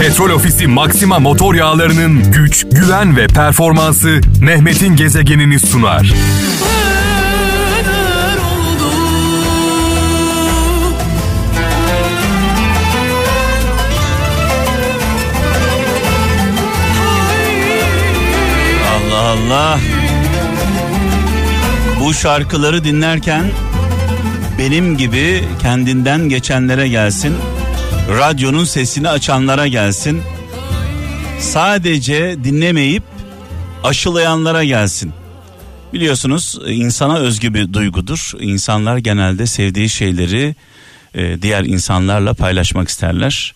Petrol Ofisi Maxima motor yağlarının güç, güven ve performansı Mehmet'in gezegenini sunar. Allah Allah. Bu şarkıları dinlerken benim gibi kendinden geçenlere gelsin. Radyonun sesini açanlara gelsin. Sadece dinlemeyip aşılayanlara gelsin. Biliyorsunuz insana özgü bir duygudur. İnsanlar genelde sevdiği şeyleri e, diğer insanlarla paylaşmak isterler.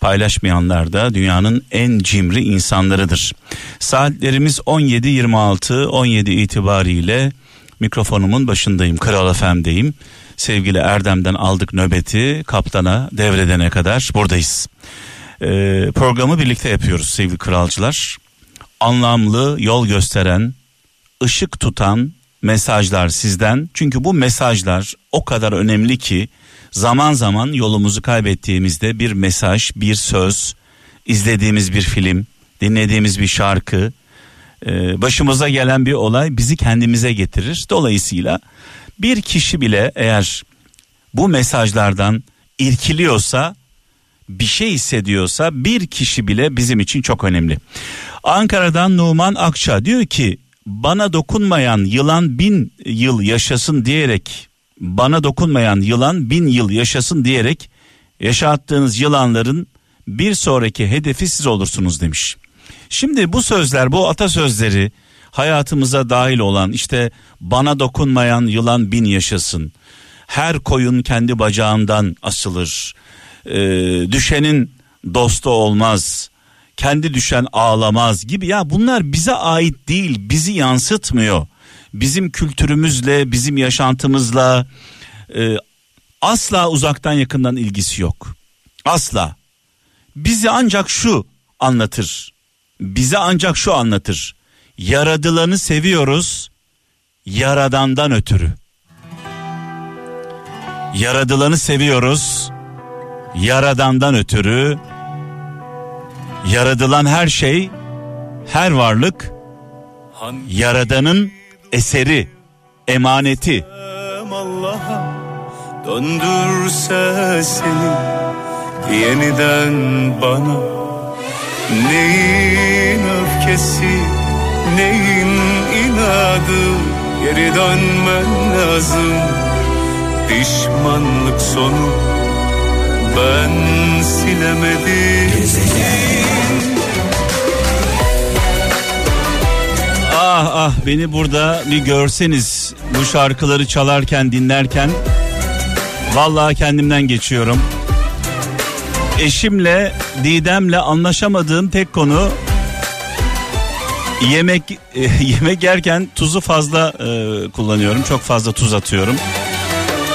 Paylaşmayanlar da dünyanın en cimri insanlarıdır. Saatlerimiz 17.26 17 itibariyle mikrofonumun başındayım. Kral FM'deyim. Sevgili Erdem'den aldık nöbeti kaptana devredene kadar buradayız. Ee, programı birlikte yapıyoruz sevgili kralcılar. Anlamlı yol gösteren, ışık tutan mesajlar sizden. Çünkü bu mesajlar o kadar önemli ki zaman zaman yolumuzu kaybettiğimizde bir mesaj, bir söz, izlediğimiz bir film, dinlediğimiz bir şarkı, e, başımıza gelen bir olay bizi kendimize getirir. Dolayısıyla bir kişi bile eğer bu mesajlardan irkiliyorsa, bir şey hissediyorsa bir kişi bile bizim için çok önemli. Ankara'dan Numan Akça diyor ki bana dokunmayan yılan bin yıl yaşasın diyerek bana dokunmayan yılan bin yıl yaşasın diyerek yaşattığınız yılanların bir sonraki hedefi siz olursunuz demiş. Şimdi bu sözler bu atasözleri hayatımıza dahil olan işte bana dokunmayan yılan bin yaşasın. Her koyun kendi bacağından asılır. Ee, düşenin dostu olmaz. Kendi düşen ağlamaz gibi ya bunlar bize ait değil bizi yansıtmıyor. Bizim kültürümüzle bizim yaşantımızla e, asla uzaktan yakından ilgisi yok. Asla. Bizi ancak şu anlatır. Bize ancak şu anlatır. Yaradılanı seviyoruz yaradandan ötürü. Yaradılanı seviyoruz yaradandan ötürü. Yaradılan her şey, her varlık yaradanın eseri, emaneti. Döndürse seni yeniden bana neyin öfkesi neyin inadı? Geri dönmen lazım. Pişmanlık sonu ben silemedim. Ah ah beni burada bir görseniz. Bu şarkıları çalarken dinlerken vallahi kendimden geçiyorum. Eşimle Didem'le anlaşamadığım tek konu yemek e, yemek yerken tuzu fazla e, kullanıyorum. Çok fazla tuz atıyorum.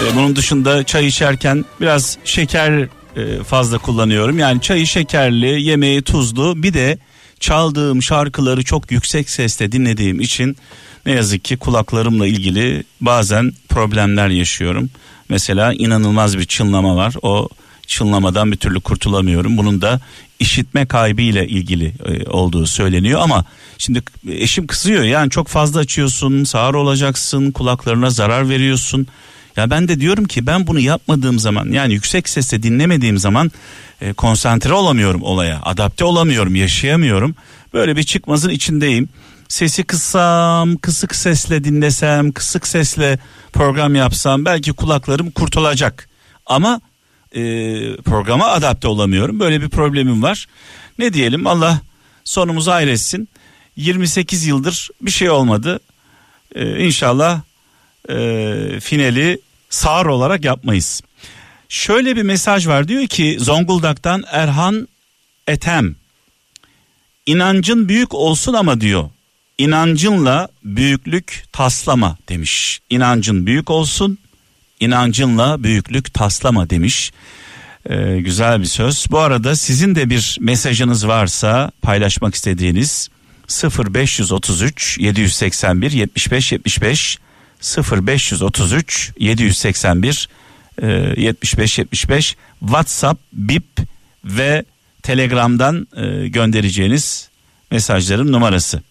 E, bunun dışında çay içerken biraz şeker e, fazla kullanıyorum. Yani çayı şekerli, yemeği tuzlu. Bir de çaldığım şarkıları çok yüksek sesle dinlediğim için ne yazık ki kulaklarımla ilgili bazen problemler yaşıyorum. Mesela inanılmaz bir çınlama var. O çınlamadan bir türlü kurtulamıyorum. Bunun da işitme kaybı ile ilgili e, olduğu söyleniyor ama şimdi eşim kızıyor yani çok fazla açıyorsun, sağır olacaksın, kulaklarına zarar veriyorsun. Ya ben de diyorum ki ben bunu yapmadığım zaman yani yüksek sesle dinlemediğim zaman e, konsantre olamıyorum olaya, adapte olamıyorum, yaşayamıyorum. Böyle bir çıkmazın içindeyim. Sesi kıssam, kısık sesle dinlesem, kısık sesle program yapsam belki kulaklarım kurtulacak. Ama e, programa adapte olamıyorum. Böyle bir problemim var. Ne diyelim Allah sonumuzu hayretsin. 28 yıldır bir şey olmadı. E, inşallah e, finali sağır olarak yapmayız. Şöyle bir mesaj var diyor ki Zonguldak'tan Erhan Etem. İnancın büyük olsun ama diyor. İnancınla büyüklük taslama demiş. İnancın büyük olsun, inancınla büyüklük taslama demiş. Ee, güzel bir söz. Bu arada sizin de bir mesajınız varsa paylaşmak istediğiniz 0533 781 75 75 0533 781 e, 75 75 WhatsApp, Bip ve Telegram'dan e, göndereceğiniz mesajların numarası.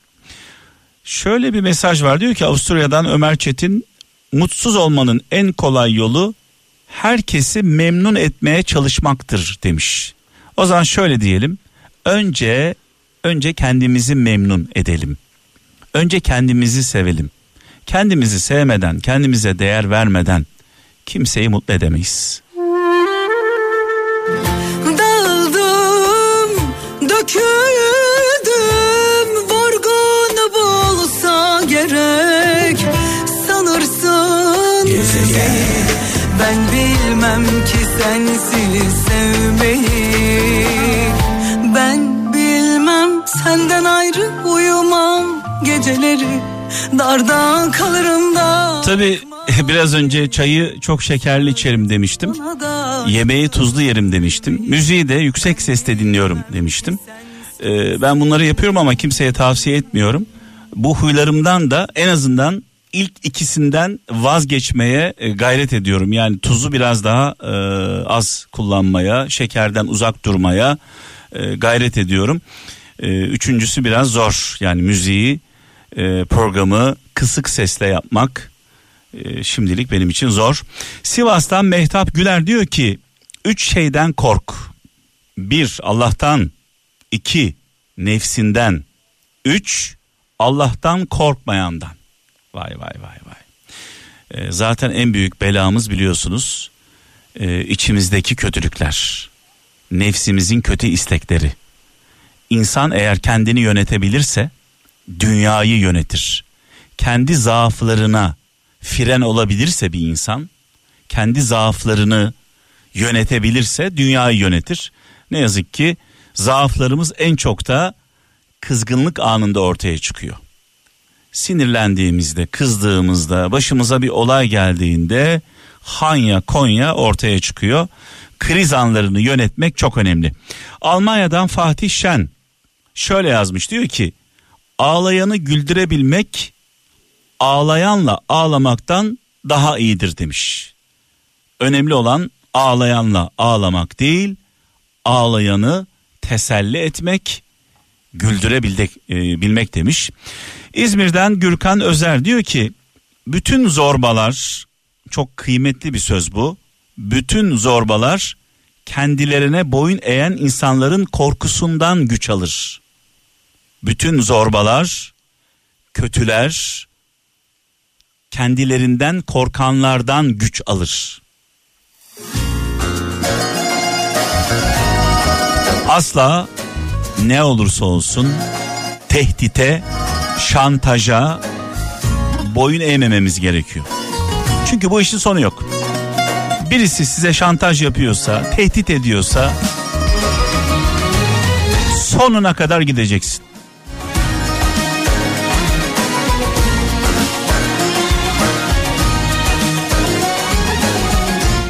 Şöyle bir mesaj var diyor ki Avusturya'dan Ömer Çetin mutsuz olmanın en kolay yolu herkesi memnun etmeye çalışmaktır demiş. O zaman şöyle diyelim. Önce önce kendimizi memnun edelim. Önce kendimizi sevelim. Kendimizi sevmeden, kendimize değer vermeden kimseyi mutlu edemeyiz. Dağıldım, döküldüm, sensiz sevmeyi. Ben bilmem senden ayrı uyumam geceleri. Darda kalırım da. Tabi biraz önce çayı çok şekerli içerim demiştim. Yemeği tuzlu yerim demiştim. Müziği de yüksek sesle dinliyorum demiştim. Ee, ben bunları yapıyorum ama kimseye tavsiye etmiyorum. Bu huylarımdan da en azından ilk ikisinden vazgeçmeye e, gayret ediyorum. Yani tuzu biraz daha e, az kullanmaya, şekerden uzak durmaya e, gayret ediyorum. E, üçüncüsü biraz zor. Yani müziği, e, programı kısık sesle yapmak e, şimdilik benim için zor. Sivas'tan Mehtap Güler diyor ki üç şeyden kork. Bir Allah'tan, iki nefsinden, üç Allah'tan korkmayandan. Vay vay vay vay. E, zaten en büyük belamız biliyorsunuz e, içimizdeki kötülükler. Nefsimizin kötü istekleri. İnsan eğer kendini yönetebilirse dünyayı yönetir. Kendi zaaflarına fren olabilirse bir insan, kendi zaaflarını yönetebilirse dünyayı yönetir. Ne yazık ki zaaflarımız en çok da kızgınlık anında ortaya çıkıyor. Sinirlendiğimizde, kızdığımızda, başımıza bir olay geldiğinde Hanya, Konya ortaya çıkıyor. Kriz anlarını yönetmek çok önemli. Almanya'dan Fatih Şen şöyle yazmış diyor ki ağlayanı güldürebilmek ağlayanla ağlamaktan daha iyidir demiş. Önemli olan ağlayanla ağlamak değil, ağlayanı teselli etmek, güldürebilmek e, bilmek demiş. İzmir'den Gürkan Özer diyor ki bütün zorbalar çok kıymetli bir söz bu. Bütün zorbalar kendilerine boyun eğen insanların korkusundan güç alır. Bütün zorbalar, kötüler kendilerinden korkanlardan güç alır. Asla ne olursa olsun tehdite, şantaja boyun eğmememiz gerekiyor. Çünkü bu işin sonu yok. Birisi size şantaj yapıyorsa, tehdit ediyorsa sonuna kadar gideceksin.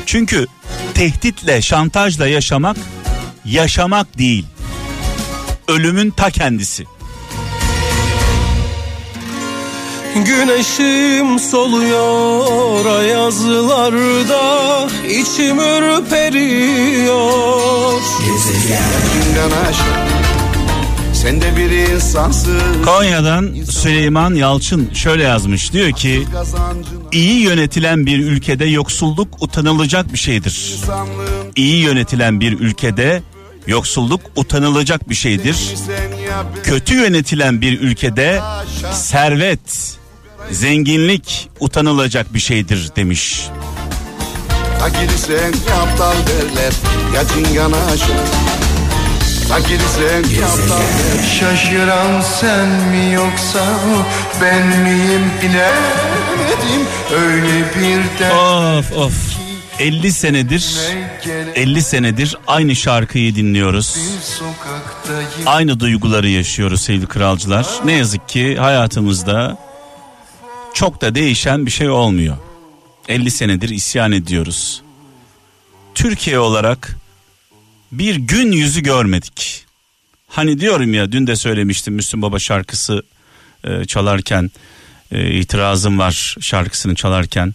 Çünkü tehditle, şantajla yaşamak yaşamak değil. Ölümün ta kendisi. Güneşim soluyor ayazlarda içim ürperiyor aşağı Sen de bir insansın Konya'dan Süleyman Yalçın şöyle yazmış. Diyor ki iyi yönetilen bir ülkede yoksulluk utanılacak bir şeydir. İyi yönetilen bir ülkede yoksulluk utanılacak bir şeydir. Kötü yönetilen bir ülkede servet, zenginlik utanılacak bir şeydir demiş. Fakirsen aptal derler Ya cingana aşağı Fakirsen aptal derler Şaşıran sen mi yoksa ben miyim bilemedim öyle bir de Of of. 50 senedir 50 senedir aynı şarkıyı dinliyoruz. Aynı duyguları yaşıyoruz sevgili kralcılar. Ne yazık ki hayatımızda çok da değişen bir şey olmuyor. 50 senedir isyan ediyoruz. Türkiye olarak bir gün yüzü görmedik. Hani diyorum ya dün de söylemiştim Müslüm Baba şarkısı e, çalarken e, itirazım var şarkısını çalarken.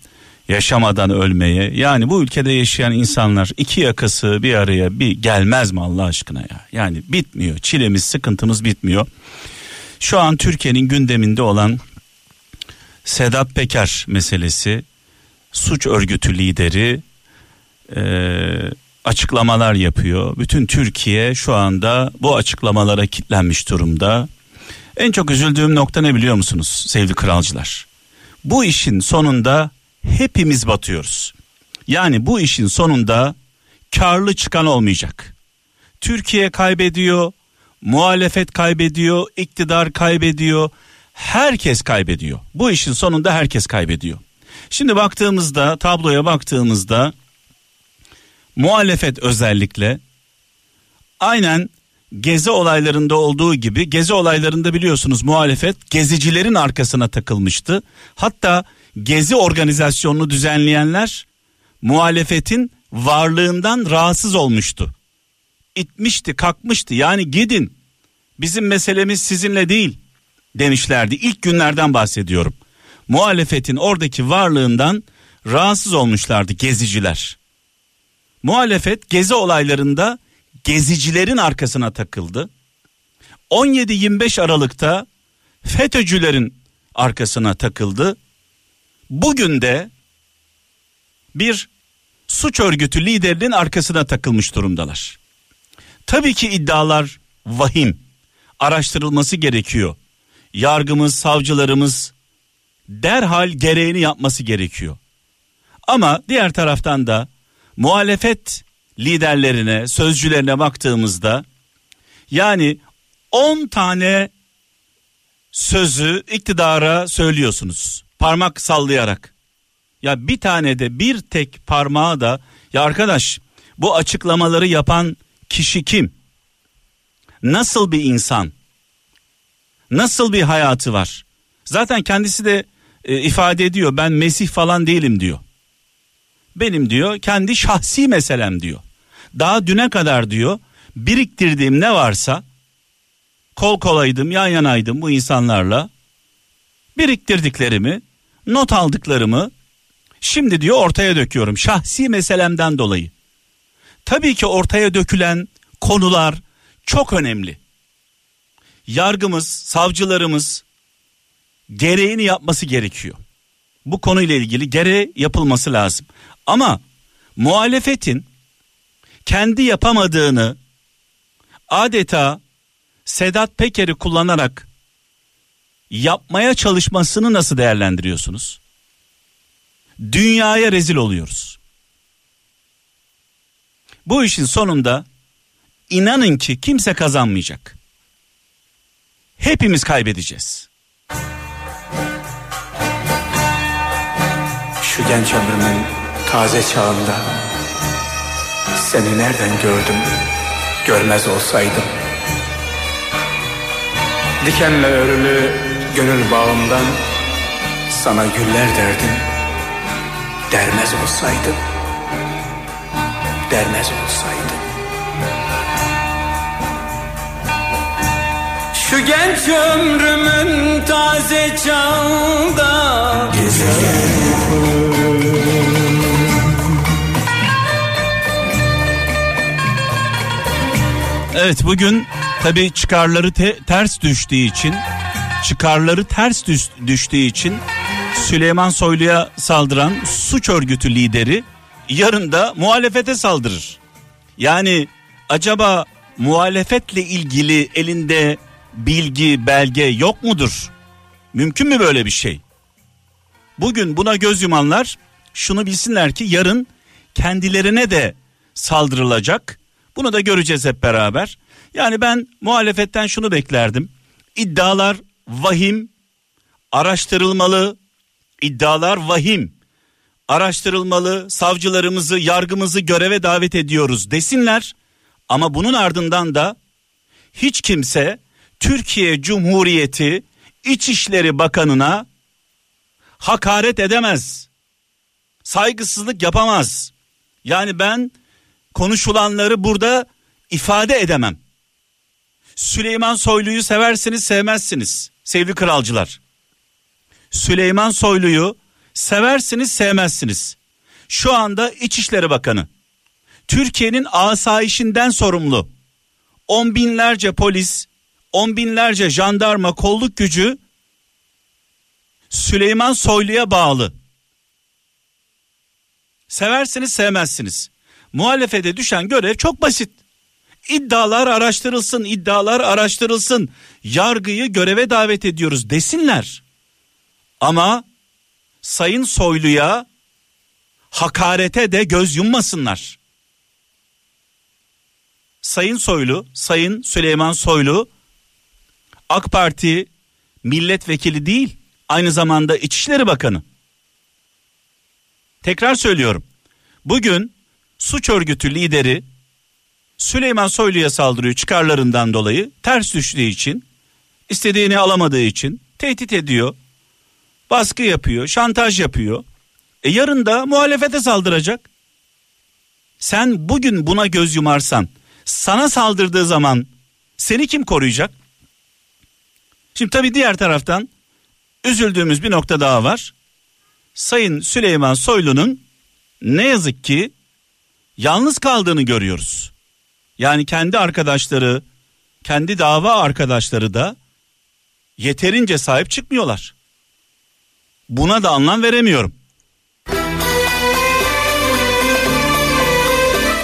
yaşamadan ölmeye. Yani bu ülkede yaşayan insanlar iki yakası bir araya bir gelmez mi Allah aşkına ya? Yani bitmiyor. Çilemiz, sıkıntımız bitmiyor. Şu an Türkiye'nin gündeminde olan Sedat Peker meselesi, suç örgütü lideri e, açıklamalar yapıyor. Bütün Türkiye şu anda bu açıklamalara kitlenmiş durumda. En çok üzüldüğüm nokta ne biliyor musunuz sevgili kralcılar? Bu işin sonunda hepimiz batıyoruz. Yani bu işin sonunda karlı çıkan olmayacak. Türkiye kaybediyor, muhalefet kaybediyor, iktidar kaybediyor, herkes kaybediyor. Bu işin sonunda herkes kaybediyor. Şimdi baktığımızda, tabloya baktığımızda muhalefet özellikle aynen gezi olaylarında olduğu gibi gezi olaylarında biliyorsunuz muhalefet gezicilerin arkasına takılmıştı. Hatta gezi organizasyonunu düzenleyenler muhalefetin varlığından rahatsız olmuştu. İtmişti, kalkmıştı. Yani gidin. Bizim meselemiz sizinle değil demişlerdi. İlk günlerden bahsediyorum. Muhalefetin oradaki varlığından rahatsız olmuşlardı geziciler. Muhalefet gezi olaylarında gezicilerin arkasına takıldı. 17-25 Aralık'ta FETÖ'cülerin arkasına takıldı. Bugün de bir suç örgütü liderinin arkasına takılmış durumdalar. Tabii ki iddialar vahim. Araştırılması gerekiyor. Yargımız, savcılarımız derhal gereğini yapması gerekiyor. Ama diğer taraftan da muhalefet liderlerine, sözcülerine baktığımızda yani 10 tane sözü iktidara söylüyorsunuz. Parmak sallayarak. Ya bir tane de bir tek parmağı da ya arkadaş bu açıklamaları yapan kişi kim? Nasıl bir insan? Nasıl bir hayatı var? Zaten kendisi de e, ifade ediyor ben Mesih falan değilim diyor. Benim diyor kendi şahsi meselem diyor. Daha düne kadar diyor biriktirdiğim ne varsa kol kolaydım yan yanaydım bu insanlarla biriktirdiklerimi not aldıklarımı şimdi diyor ortaya döküyorum şahsi meselemden dolayı. Tabii ki ortaya dökülen konular çok önemli. Yargımız, savcılarımız gereğini yapması gerekiyor. Bu konuyla ilgili gereği yapılması lazım. Ama muhalefetin kendi yapamadığını adeta Sedat Peker'i kullanarak yapmaya çalışmasını nasıl değerlendiriyorsunuz? Dünyaya rezil oluyoruz. Bu işin sonunda inanın ki kimse kazanmayacak. Hepimiz kaybedeceğiz. Şu genç ömrümün taze çağında seni nereden gördüm görmez olsaydım. Dikenle örülü gönül bağımdan sana güller derdim dermez olsaydım. Dermez olsaydım Şu genç ömrümün taze çağında Evet bugün tabi çıkarları te- ters düştüğü için çıkarları ters düş- düştüğü için Süleyman Soylu'ya saldıran suç örgütü lideri yarın da muhalefete saldırır. Yani acaba muhalefetle ilgili elinde bilgi, belge yok mudur? Mümkün mü böyle bir şey? Bugün buna göz yumanlar şunu bilsinler ki yarın kendilerine de saldırılacak. Bunu da göreceğiz hep beraber. Yani ben muhalefetten şunu beklerdim. İddialar vahim, araştırılmalı. İddialar vahim, araştırılmalı. Savcılarımızı, yargımızı göreve davet ediyoruz desinler. Ama bunun ardından da hiç kimse Türkiye Cumhuriyeti İçişleri Bakanı'na hakaret edemez. Saygısızlık yapamaz. Yani ben konuşulanları burada ifade edemem. Süleyman Soylu'yu seversiniz sevmezsiniz sevgili kralcılar. Süleyman Soylu'yu Seversiniz sevmezsiniz. Şu anda İçişleri Bakanı. Türkiye'nin asayişinden sorumlu. On binlerce polis, on binlerce jandarma kolluk gücü Süleyman Soylu'ya bağlı. Seversiniz sevmezsiniz. Muhalefete düşen görev çok basit. İddialar araştırılsın, iddialar araştırılsın. Yargıyı göreve davet ediyoruz desinler. Ama Sayın Soylu'ya hakarete de göz yummasınlar. Sayın Soylu, Sayın Süleyman Soylu AK Parti milletvekili değil, aynı zamanda İçişleri Bakanı. Tekrar söylüyorum. Bugün suç örgütü lideri Süleyman Soylu'ya saldırıyor çıkarlarından dolayı ters düştüğü için istediğini alamadığı için tehdit ediyor baskı yapıyor şantaj yapıyor e yarın da muhalefete saldıracak sen bugün buna göz yumarsan sana saldırdığı zaman seni kim koruyacak şimdi tabi diğer taraftan üzüldüğümüz bir nokta daha var Sayın Süleyman Soylu'nun ne yazık ki yalnız kaldığını görüyoruz. Yani kendi arkadaşları, kendi dava arkadaşları da yeterince sahip çıkmıyorlar. Buna da anlam veremiyorum.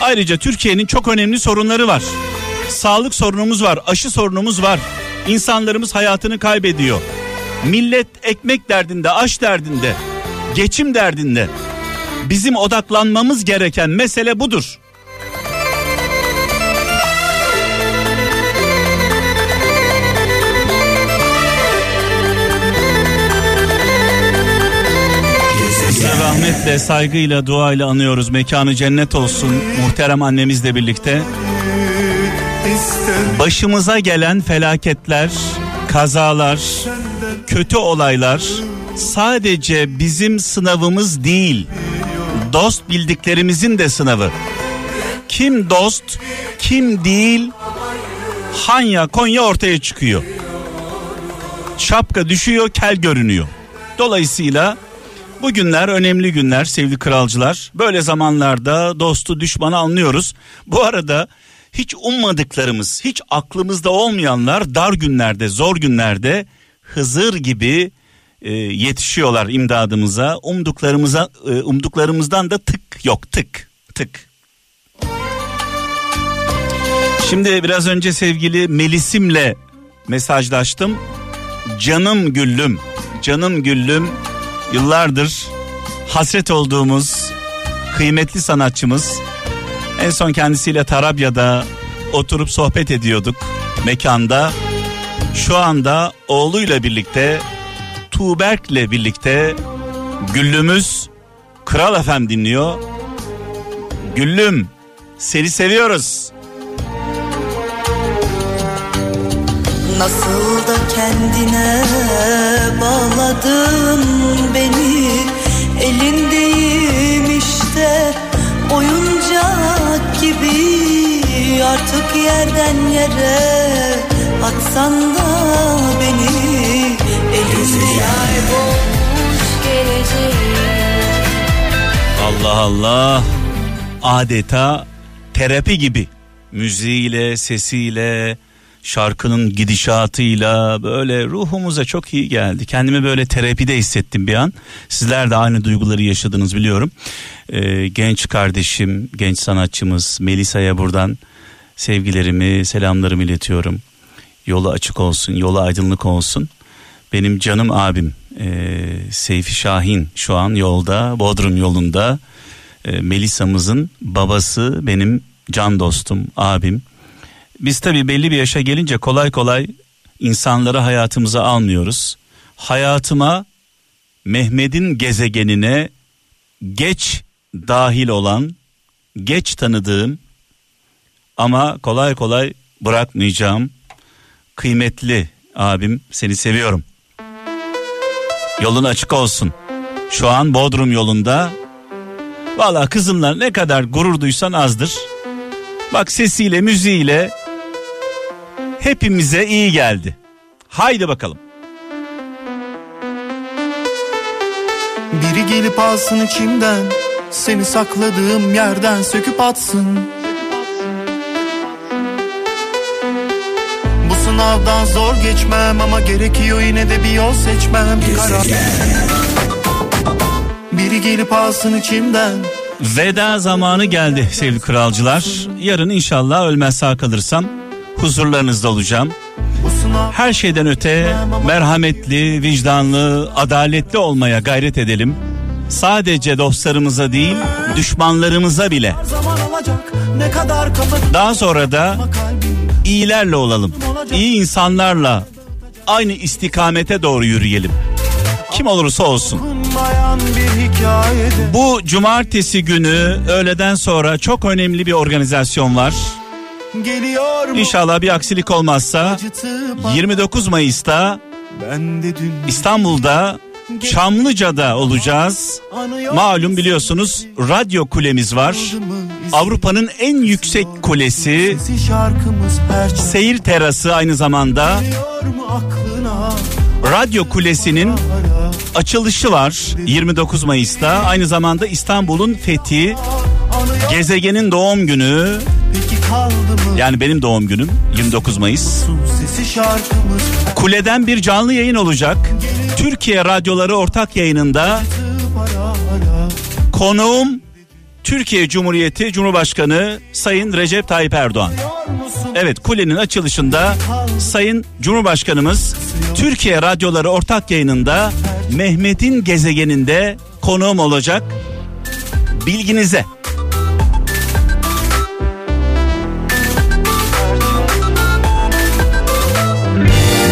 Ayrıca Türkiye'nin çok önemli sorunları var. Sağlık sorunumuz var, aşı sorunumuz var. İnsanlarımız hayatını kaybediyor. Millet ekmek derdinde, aş derdinde, geçim derdinde. Bizim odaklanmamız gereken mesele budur. rahmetle, saygıyla, duayla anıyoruz. Mekanı cennet olsun. Muhterem annemizle birlikte. Başımıza gelen felaketler, kazalar, kötü olaylar sadece bizim sınavımız değil. Dost bildiklerimizin de sınavı. Kim dost, kim değil, Hanya Konya ortaya çıkıyor. Şapka düşüyor, kel görünüyor. Dolayısıyla Bugünler önemli günler sevgili kralcılar. Böyle zamanlarda dostu düşmanı anlıyoruz. Bu arada hiç ummadıklarımız, hiç aklımızda olmayanlar dar günlerde, zor günlerde Hızır gibi e, yetişiyorlar imdadımıza. Umduklarımıza e, umduklarımızdan da tık yok, tık, tık. Şimdi biraz önce sevgili Melis'imle mesajlaştım. Canım güllüm, canım güllüm yıllardır hasret olduğumuz kıymetli sanatçımız en son kendisiyle Tarabya'da oturup sohbet ediyorduk mekanda. Şu anda oğluyla birlikte Tuğberk'le birlikte Güllümüz Kral Efem dinliyor. Güllüm seni seviyoruz. Nasıl da kendine bağladın beni Elindeyim işte oyuncak gibi Artık yerden yere atsan da beni. Elimde Allah Allah. Adeta terapi gibi. Müziğiyle sesiyle şarkının gidişatıyla böyle ruhumuza çok iyi geldi. Kendimi böyle terapide hissettim bir an. Sizler de aynı duyguları yaşadınız biliyorum. Ee, genç kardeşim, genç sanatçımız Melisa'ya buradan sevgilerimi, selamlarımı iletiyorum. Yolu açık olsun, yolu aydınlık olsun. Benim canım abim e, Seyfi Şahin şu an yolda, Bodrum yolunda. E, Melisa'mızın babası benim can dostum, abim biz tabii belli bir yaşa gelince kolay kolay insanları hayatımıza almıyoruz. Hayatıma Mehmet'in gezegenine geç dahil olan, geç tanıdığım ama kolay kolay bırakmayacağım kıymetli abim seni seviyorum. Yolun açık olsun. Şu an Bodrum yolunda. Valla kızımla ne kadar gurur duysan azdır. Bak sesiyle müziğiyle hepimize iyi geldi. Haydi bakalım. Biri gelip alsın içimden Seni sakladığım yerden söküp atsın Bu sınavdan zor geçmem ama gerekiyor yine de bir yol seçmem Bir karar Biri gelip alsın içimden Veda zamanı geldi sevgili kralcılar. Yarın inşallah ölmez sağ kalırsam huzurlarınızda olacağım. Her şeyden öte merhametli, vicdanlı, adaletli olmaya gayret edelim. Sadece dostlarımıza değil, düşmanlarımıza bile. Daha sonra da iyilerle olalım. İyi insanlarla aynı istikamete doğru yürüyelim. Kim olursa olsun. Bu cumartesi günü öğleden sonra çok önemli bir organizasyon var. Geliyor mu İnşallah bir aksilik olmazsa acıtıp 29 Mayıs'ta Ben de dün İstanbul'da Çamlıca'da olacağız. Malum biliyorsunuz radyo kulemiz var. Avrupa'nın en yüksek kulesi, şey seyir terası aynı zamanda. Radyo kulesinin açılışı var 29 Mayıs'ta. Aynı zamanda İstanbul'un fethi, gezegenin doğum günü. Yani benim doğum günüm 29 Mayıs. Kuleden bir canlı yayın olacak. Türkiye radyoları ortak yayınında konuğum Türkiye Cumhuriyeti Cumhurbaşkanı Sayın Recep Tayyip Erdoğan. Evet kulenin açılışında Sayın Cumhurbaşkanımız Türkiye radyoları ortak yayınında Mehmet'in gezegeninde konuğum olacak. Bilginize.